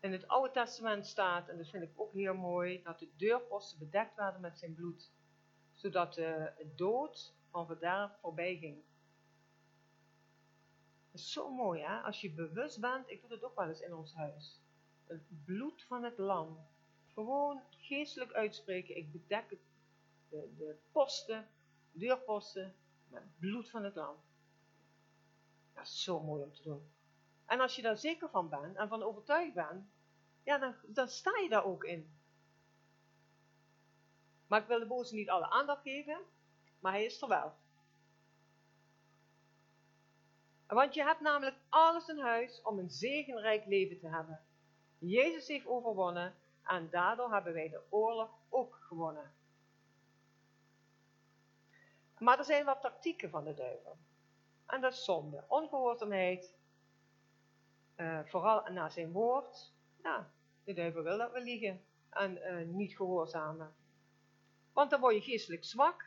In het Oude Testament staat, en dat vind ik ook heel mooi, dat de deurposten bedekt werden met zijn bloed. Zodat de dood van verderf voorbij ging. Is zo mooi, hè? Als je bewust bent, ik doe dat ook wel eens in ons huis. Het bloed van het lam. Gewoon geestelijk uitspreken. Ik bedek de, de posten, deurposten, met bloed van het lam. Dat is zo mooi om te doen. En als je daar zeker van bent en van overtuigd bent, ja, dan, dan sta je daar ook in. Maar ik wil de boze niet alle aandacht geven, maar hij is er wel. Want je hebt namelijk alles in huis om een zegenrijk leven te hebben. Jezus heeft overwonnen en daardoor hebben wij de oorlog ook gewonnen. Maar er zijn wat tactieken van de duivel. En dat is zonde. Ongehoorzaamheid. Uh, vooral naar zijn woord. Ja, de duivel wil dat we liegen. En uh, niet gehoorzamen. Want dan word je geestelijk zwak.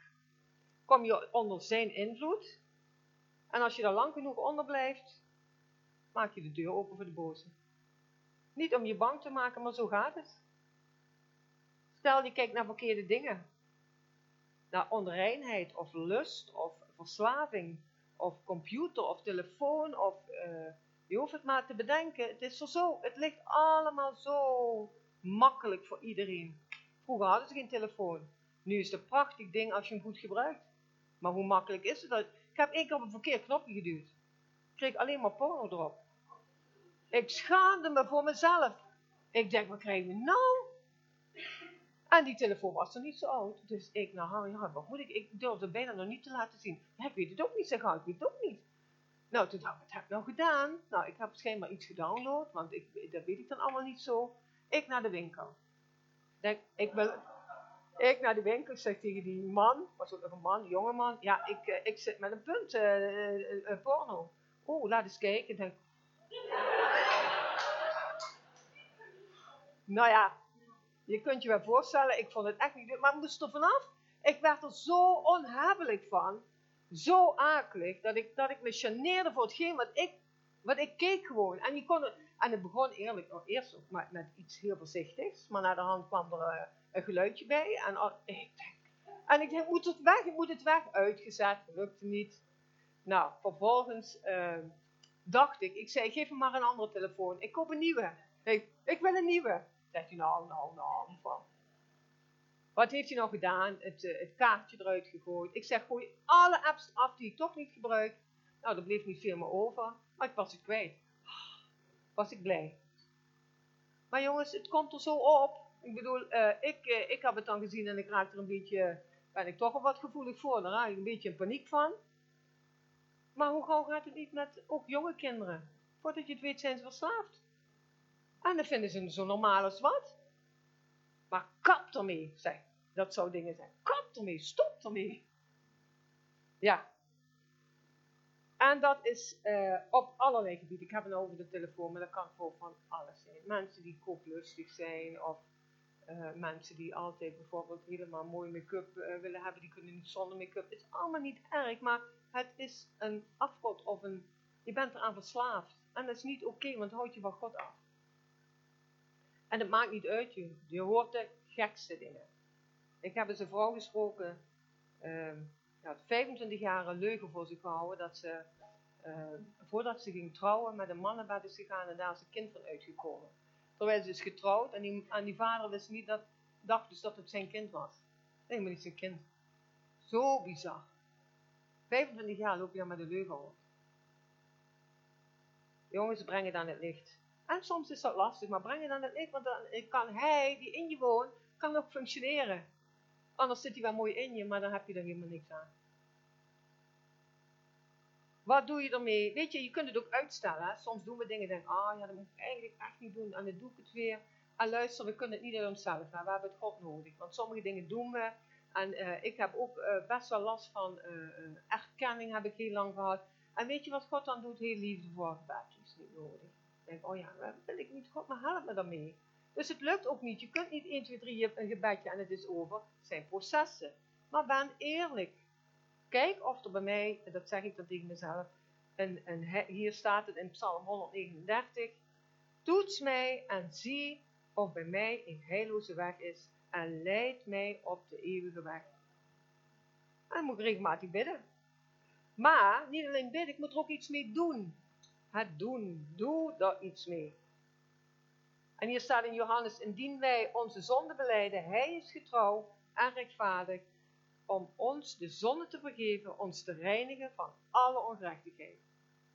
Kom je onder zijn invloed. En als je daar lang genoeg onder blijft, maak je de deur open voor de boze. Niet om je bang te maken, maar zo gaat het. Stel je kijkt naar verkeerde dingen. Naar onreinheid of lust of verslaving of computer of telefoon of uh, je hoeft het maar te bedenken. Het is zo, het ligt allemaal zo makkelijk voor iedereen. Vroeger hadden ze geen telefoon. Nu is het een prachtig ding als je hem goed gebruikt. Maar hoe makkelijk is het? Ik heb één keer op een verkeerd knopje geduwd. Ik kreeg alleen maar porno erop. Ik schaamde me voor mezelf. Ik denk, wat krijgen we nou? En die telefoon was er niet zo oud. Dus ik, nou ja, wat moet ik? Ik durfde bijna nog niet te laten zien. Ik weet het ook niet, zeg ik weet het ook niet. Nou, toen dacht ik, wat heb ik nou gedaan? Nou, ik heb schijnbaar iets gedownload, want ik, dat weet ik dan allemaal niet zo. Ik naar de winkel. Denk, ik wil, ik naar de winkel, zeg tegen die man, was ook nog een man, een jonge man. Ja, ik, uh, ik zit met een punt uh, porno. Oeh, laat eens kijken. Denk, nou ja, je kunt je wel voorstellen, ik vond het echt niet leuk, maar ik moest er vanaf. Ik werd er zo onhebbelijk van, zo akelig, dat ik, dat ik me chaneerde voor hetgeen wat ik, wat ik keek gewoon. En, je kon, en het begon eerlijk, eerst ook met, met iets heel voorzichtigs, maar naar de hand kwam er uh, een geluidje bij. En ik denk, en ik moet het weg, ik moet het weg. Uitgezet, lukte niet. Nou, vervolgens uh, dacht ik, ik zei, geef me maar een andere telefoon. Ik koop een nieuwe. Ik, ik wil een nieuwe. Zegt hij, nou, nou, nou, van. Wat heeft hij nou gedaan? Het, uh, het, kaartje eruit gegooid. Ik zeg, gooi alle apps af die ik toch niet gebruik. Nou, er bleef niet veel meer over. Maar ik was het kwijt. Was ik blij. Maar jongens, het komt er zo op. Ik bedoel, uh, ik, uh, ik heb het dan gezien en ik raak er een beetje, ben ik toch al wat gevoelig voor. Daar raak ik een beetje in paniek van. Maar hoe gauw gaat het niet met ook jonge kinderen? Voordat je het weet zijn ze verslaafd. En dan vinden ze zo normaal als wat. Maar kap ermee, zeg. Dat zou dingen zijn. Kap ermee, stop ermee. Ja. En dat is uh, op allerlei gebieden. Ik heb het over de telefoon, maar dat kan voor van alles zijn. Mensen die kooplustig zijn, of uh, mensen die altijd bijvoorbeeld helemaal mooi make-up uh, willen hebben, die kunnen niet zonder make-up. Het is allemaal niet erg, maar het is een afgod of een. Je bent eraan verslaafd. En dat is niet oké, want het houdt je van God af. En het maakt niet uit, je, je hoort de gekste dingen. Ik heb eens een vrouw gesproken, uh, had 25 jaar een leugen voor zich gehouden, dat ze, uh, voordat ze ging trouwen, met een man is gegaan en daar is een kind van uitgekomen. Terwijl ze is getrouwd en die, en die vader wist niet dat, dacht dus dat het zijn kind was. Nee, maar niet zijn kind. Zo bizar. 25 jaar loop je dan met een leugen rond. Jongens, breng het aan het licht. En soms is dat lastig, maar breng het aan het licht, want dan kan hij, die in je woont, kan ook functioneren. Anders zit hij wel mooi in je, maar dan heb je er helemaal niks aan. Wat doe je ermee? Weet je, je kunt het ook uitstellen. Soms doen we dingen en denken, ah ja, dat moet ik eigenlijk echt niet doen. En dan doe ik het weer. En luister, we kunnen het niet uit onszelf. Hè. We hebben het God nodig. Want sommige dingen doen we. En uh, ik heb ook uh, best wel last van uh, erkenning, heb ik heel lang gehad. En weet je wat God dan doet? Heel liefdevol gebed is niet nodig. Ik denk, oh ja, dat wil ik niet. God, maar help me daarmee. Dus het lukt ook niet. Je kunt niet 1, 2, 3 een gebedje en het is over. Het zijn processen. Maar ben eerlijk. Kijk of er bij mij, en dat zeg ik dan tegen mezelf, en, en hier staat het in Psalm 139. Toets mij en zie of bij mij een heilloze weg is en leid mij op de eeuwige weg. En dan moet ik regelmatig bidden. Maar niet alleen bidden, ik moet er ook iets mee doen. Het doen, doe er iets mee. En hier staat in Johannes, indien wij onze zonde beleiden, hij is getrouw en rechtvaardig om ons de zonde te vergeven, ons te reinigen van alle ongerechtigheid.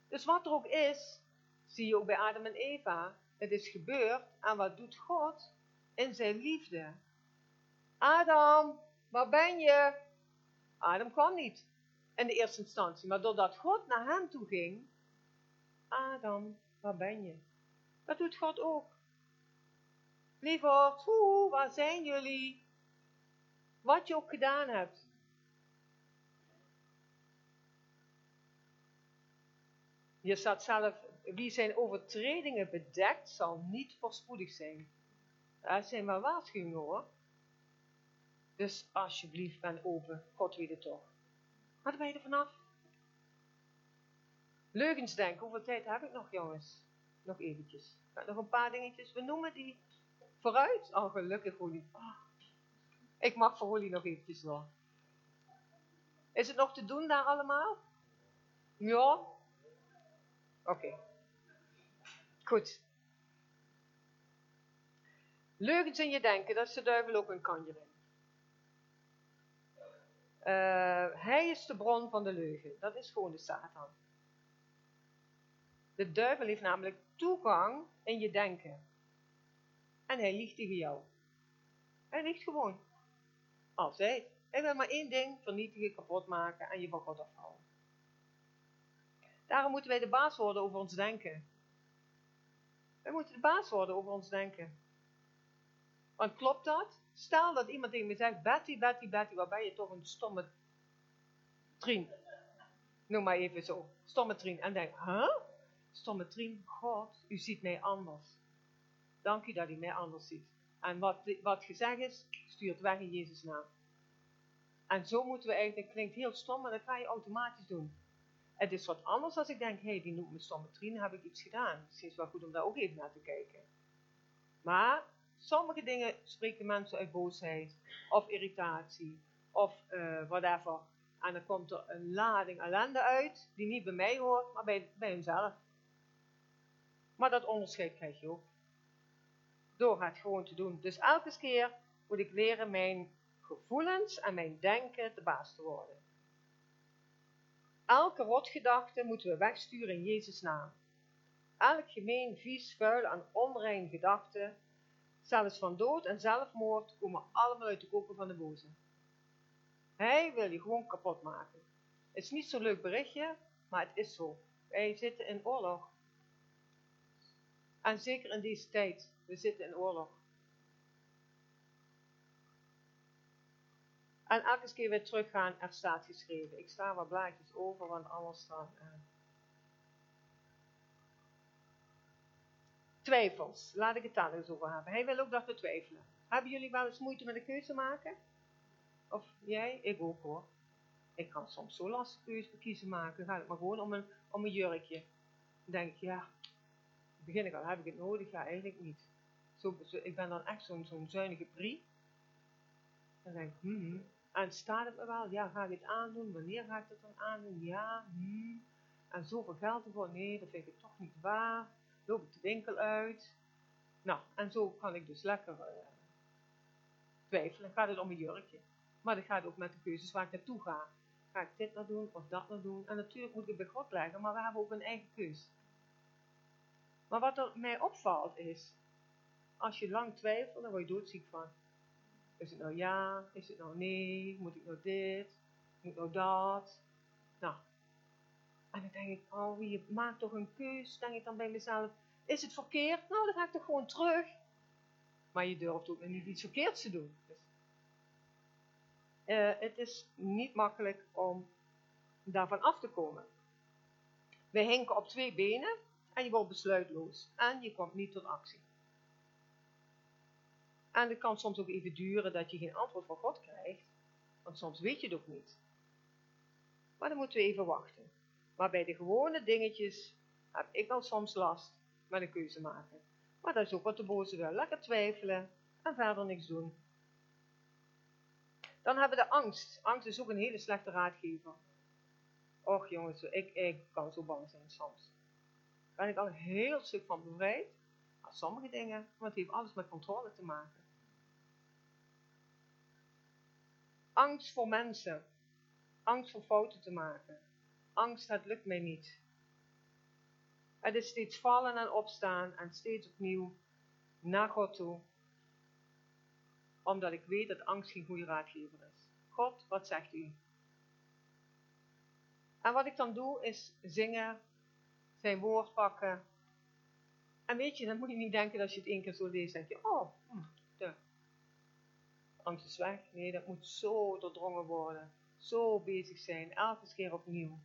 Dus wat er ook is, zie je ook bij Adam en Eva, het is gebeurd en wat doet God in zijn liefde? Adam, waar ben je? Adam kwam niet in de eerste instantie, maar doordat God naar hem toe ging, Adam, waar ben je? Dat doet God ook. Lieverd, hoe, waar zijn jullie? Wat je ook gedaan hebt. Hier staat zelf, wie zijn overtredingen bedekt, zal niet voorspoedig zijn. Dat zijn maar waarschuwingen hoor. Dus alsjeblieft ben open, God weet het toch. Maar ben je er vanaf? Leugens denken, hoeveel tijd heb ik nog jongens? Nog eventjes. Nog een paar dingetjes. We noemen die vooruit. Oh gelukkig Holly. Oh. Ik mag voor Holly nog eventjes door. Is het nog te doen daar allemaal? Ja? Oké. Goed. Leugens in je denken, dat is de duivel ook een kanjer in. Uh, hij is de bron van de leugen. Dat is gewoon de Satan. De duivel heeft namelijk toegang in je denken. En hij liegt tegen jou. Hij liegt gewoon. Altijd. Hij wil maar één ding vernietigen, kapot maken en je van God afhouden. Daarom moeten wij de baas worden over ons denken. Wij moeten de baas worden over ons denken. Want klopt dat? Stel dat iemand tegen me zegt, Betty, Betty, Betty, waar ben je toch een stomme trien? Noem maar even zo. Stomme trien. En denk, huh? Stomme trien, God, u ziet mij anders. Dank u dat u mij anders ziet. En wat, wat gezegd is, stuurt weg in Jezus' naam. En zo moeten we eigenlijk, dat klinkt heel stom, maar dat ga je automatisch doen. Het is wat anders als ik denk, hé, hey, die noemt me stomme Trien, heb ik iets gedaan. Het is wel goed om daar ook even naar te kijken. Maar sommige dingen spreken mensen uit boosheid, of irritatie, of uh, whatever. En dan komt er een lading ellende uit, die niet bij mij hoort, maar bij, bij hemzelf. Maar dat onderscheid krijg je ook. Door het gewoon te doen. Dus elke keer moet ik leren mijn gevoelens en mijn denken de baas te worden. Elke rotgedachte moeten we wegsturen in Jezus' naam. Elk gemeen, vies, vuil en onrein gedachte, zelfs van dood en zelfmoord, komen allemaal uit de koken van de boze. Hij wil je gewoon kapot maken. Het is niet zo'n leuk berichtje, maar het is zo. Wij zitten in oorlog. En zeker in deze tijd, we zitten in oorlog. En elke keer weer teruggaan, er staat geschreven. Ik sta wat blaadjes over, want anders dan... Uh... Twijfels, laat ik het daar eens over hebben. Hij wil ook dat we twijfelen. Hebben jullie wel eens moeite met een keuze maken? Of jij? Ik ook hoor. Ik kan soms zo lastig keuze kiezen maken. Ga het maar gewoon om een, om een jurkje. Dan denk ik, ja, begin ik al, heb ik het nodig? Ja, eigenlijk niet. Zo, ik ben dan echt zo'n zo'n zuinige brie. Dan denk ik, hmm, en staat het me wel? Ja, ga ik het aandoen? Wanneer ga ik het dan aandoen? Ja, hmm. En zoveel geld ervoor? Nee, dat vind ik toch niet waar. Loop ik de winkel uit? Nou, en zo kan ik dus lekker uh, twijfelen. Gaat het om een jurkje? Maar dat gaat ook met de keuzes waar ik naartoe ga. Ga ik dit nou doen of dat nou doen? En natuurlijk moet ik het bij God leggen, maar we hebben ook een eigen keus. Maar wat er mij opvalt is, als je lang twijfelt, dan word je doodziek van. Is het nou ja? Is het nou nee? Moet ik nou dit? Moet ik nou dat? Nou. En dan denk ik, oh, wie maakt toch een keus? Denk ik dan bij mezelf, is het verkeerd? Nou, dan ga ik toch gewoon terug. Maar je durft ook niet iets verkeerds te doen. Dus, uh, het is niet makkelijk om daarvan af te komen. We hinken op twee benen en je wordt besluitloos en je komt niet tot actie. En het kan soms ook even duren dat je geen antwoord van God krijgt, want soms weet je het ook niet. Maar dan moeten we even wachten. Maar bij de gewone dingetjes heb ik al soms last met een keuze maken. Maar dat is ook wat de boze wil. Lekker twijfelen en verder niks doen. Dan hebben we de angst. Angst is ook een hele slechte raadgever. Och jongens, ik, ik kan zo bang zijn soms. Ben ik al een heel stuk van bevrijd. Maar sommige dingen, want het heeft alles met controle te maken. Angst voor mensen. Angst voor fouten te maken. Angst, het lukt mij niet. Het is steeds vallen en opstaan en steeds opnieuw naar God toe. Omdat ik weet dat angst geen goede raadgever is. God, wat zegt u? En wat ik dan doe is zingen, zijn woord pakken. En weet je, dan moet je niet denken dat als je het één keer zo leest, denk je, oh, angst is weg. Nee, dat moet zo doordrongen worden. Zo bezig zijn, elke keer opnieuw.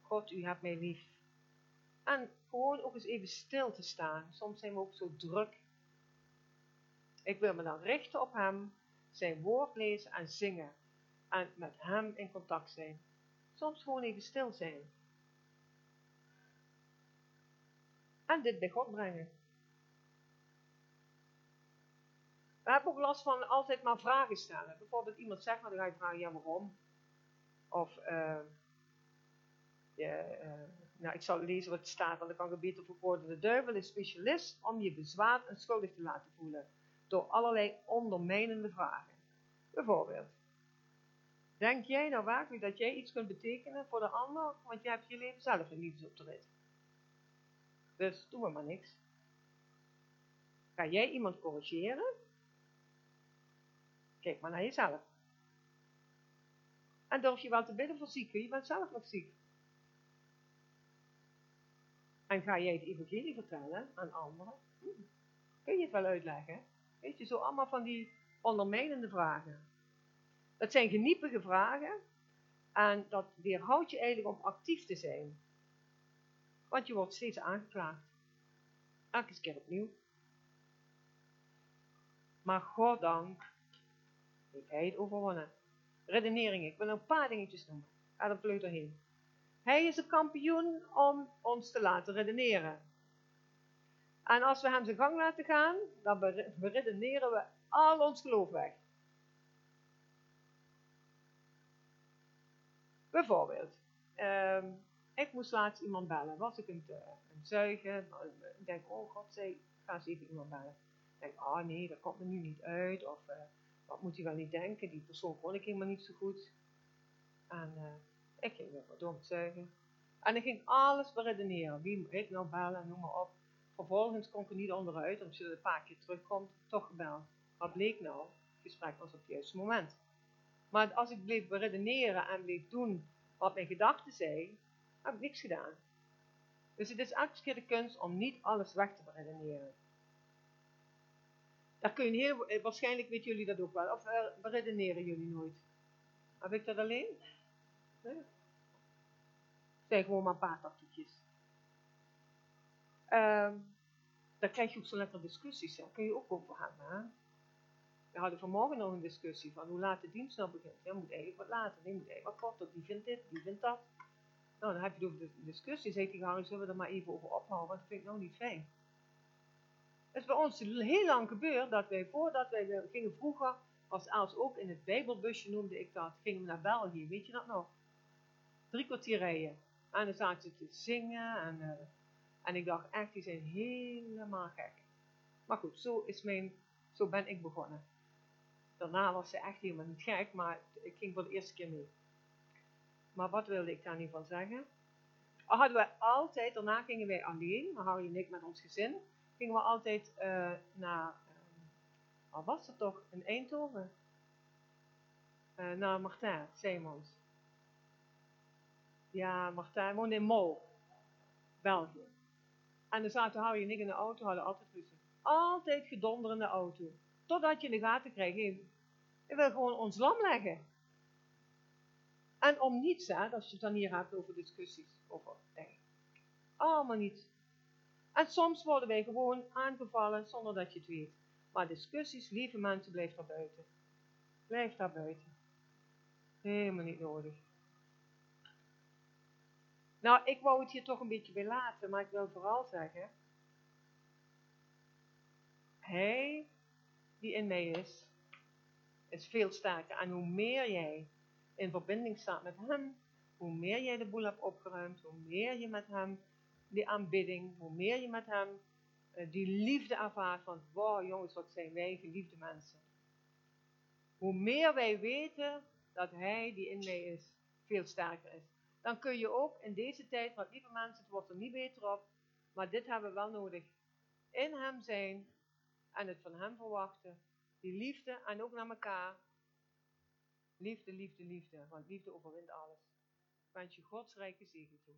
God, u hebt mij lief. En gewoon ook eens even stil te staan. Soms zijn we ook zo druk. Ik wil me dan richten op Hem, zijn woord lezen en zingen. En met Hem in contact zijn. Soms gewoon even stil zijn. En dit bij God brengen. We hebben ook last van altijd maar vragen stellen. Bijvoorbeeld iemand zegt, maar dan ga je vragen, ja waarom? Of, uh, nou ik zal lezen wat er staat, want dan kan ik beter verwoorden. De duivel is specialist om je bezwaard en schuldig te laten voelen. Door allerlei ondermijnende vragen. Bijvoorbeeld. Denk jij nou werkelijk dat jij iets kunt betekenen voor de ander, want je hebt je leven zelf in liefdes op de rit. Dus doen we maar niks. Ga jij iemand corrigeren? Kijk maar naar jezelf. En durf je wel te bidden voor zieken, je bent zelf nog ziek. En ga jij het evangelie vertellen aan anderen? Kun je het wel uitleggen? Weet je, zo allemaal van die ondermijnende vragen. Dat zijn geniepige vragen en dat weerhoudt je eigenlijk om actief te zijn. Want je wordt steeds aangeklaagd. Elke keer opnieuw. Maar goddank heeft hij het overwonnen. Redenering, ik wil een paar dingetjes noemen. Ga er vlug doorheen. Hij is een kampioen om ons te laten redeneren. En als we hem zijn gang laten gaan, dan beredeneren we al ons geloof weg. Bijvoorbeeld, ehm, ik moest laatst iemand bellen. Was ik een, uh, een zuigen? Nou, ik denk, oh god, zei, ga eens even iemand bellen. Ik denk, ah oh, nee, dat komt me nu niet uit. Of uh, wat moet hij wel niet denken? Die persoon kon ik helemaal niet zo goed. En uh, ik ging weer door met zuigen. En ik ging alles beredeneren. Wie moet ik nou bellen? Noem maar op. Vervolgens kon ik er niet onderuit, omdat je een paar keer terugkomt, toch gebeld. Wat bleek nou? Het gesprek was op het juiste moment. Maar als ik bleef beredeneren en bleef doen wat mijn gedachten zei, heb ik niks gedaan. Dus het is elke keer de kunst om niet alles weg te beredeneren. Daar kun je heel, eh, waarschijnlijk weten jullie dat ook wel. Of uh, beredeneren jullie nooit? Heb ik dat alleen? Nee. Zijn gewoon maar een paar tactiekjes. Um, daar krijg je ook zo lekker discussies. Daar kun je ook over hebben. Hè? We hadden vanmorgen nog een discussie van hoe laat de dienst nou begint. Ja, moet eigenlijk wat later, die moet eigenlijk wat korter, die vindt dit, die vindt dat. Nou, dan heb je het over de discussie. Zeg die Harry, zullen we er maar even over ophouden, want dat vind ik nou niet fijn. Het is bij ons heel lang gebeurd dat wij, voordat wij gingen vroeger, was Els ook in het Bijbelbusje noemde ik dat, gingen we naar België, weet je dat nog? Drie kwartier rijden. En dan zaten ze te zingen en, uh, en ik dacht echt, die zijn helemaal gek. Maar goed, zo, is mijn, zo ben ik begonnen. Daarna was ze echt helemaal niet gek, maar ik ging voor de eerste keer mee. Maar wat wilde ik daar niet van zeggen? Hadden we altijd, daarna gingen wij alleen, maar Harry en ik met ons gezin, gingen we altijd uh, naar, wat was het toch, in Eindhoven? Uh, naar Martin Seymans. Ja, Martin woonde in Mol, België. En dan zaten Harry en ik in de auto, hadden altijd ruzie. Altijd gedonder in de auto. Totdat je in de gaten krijgt, je wil gewoon ons lam leggen. En om niets, hè, als je het dan hier hebt over discussies, over dingen. Allemaal niet. En soms worden wij gewoon aangevallen zonder dat je het weet. Maar discussies, lieve mensen, blijf daar buiten. Blijf daar buiten. Helemaal niet nodig. Nou, ik wou het hier toch een beetje bij laten, maar ik wil vooral zeggen. Hij die in mij is, is veel sterker. En hoe meer jij in verbinding staat met Hem, hoe meer jij de boel hebt opgeruimd, hoe meer je met Hem die aanbidding, hoe meer je met Hem uh, die liefde ervaart van, wow jongens, wat zijn wij geliefde mensen. Hoe meer wij weten dat Hij die in mij is, veel sterker is. Dan kun je ook in deze tijd, want lieve mensen, het wordt er niet beter op, maar dit hebben we wel nodig. In Hem zijn en het van Hem verwachten. Die liefde en ook naar elkaar. Liefde, liefde, liefde, want liefde overwint alles. Ik wens je Gods rijke zegen toe.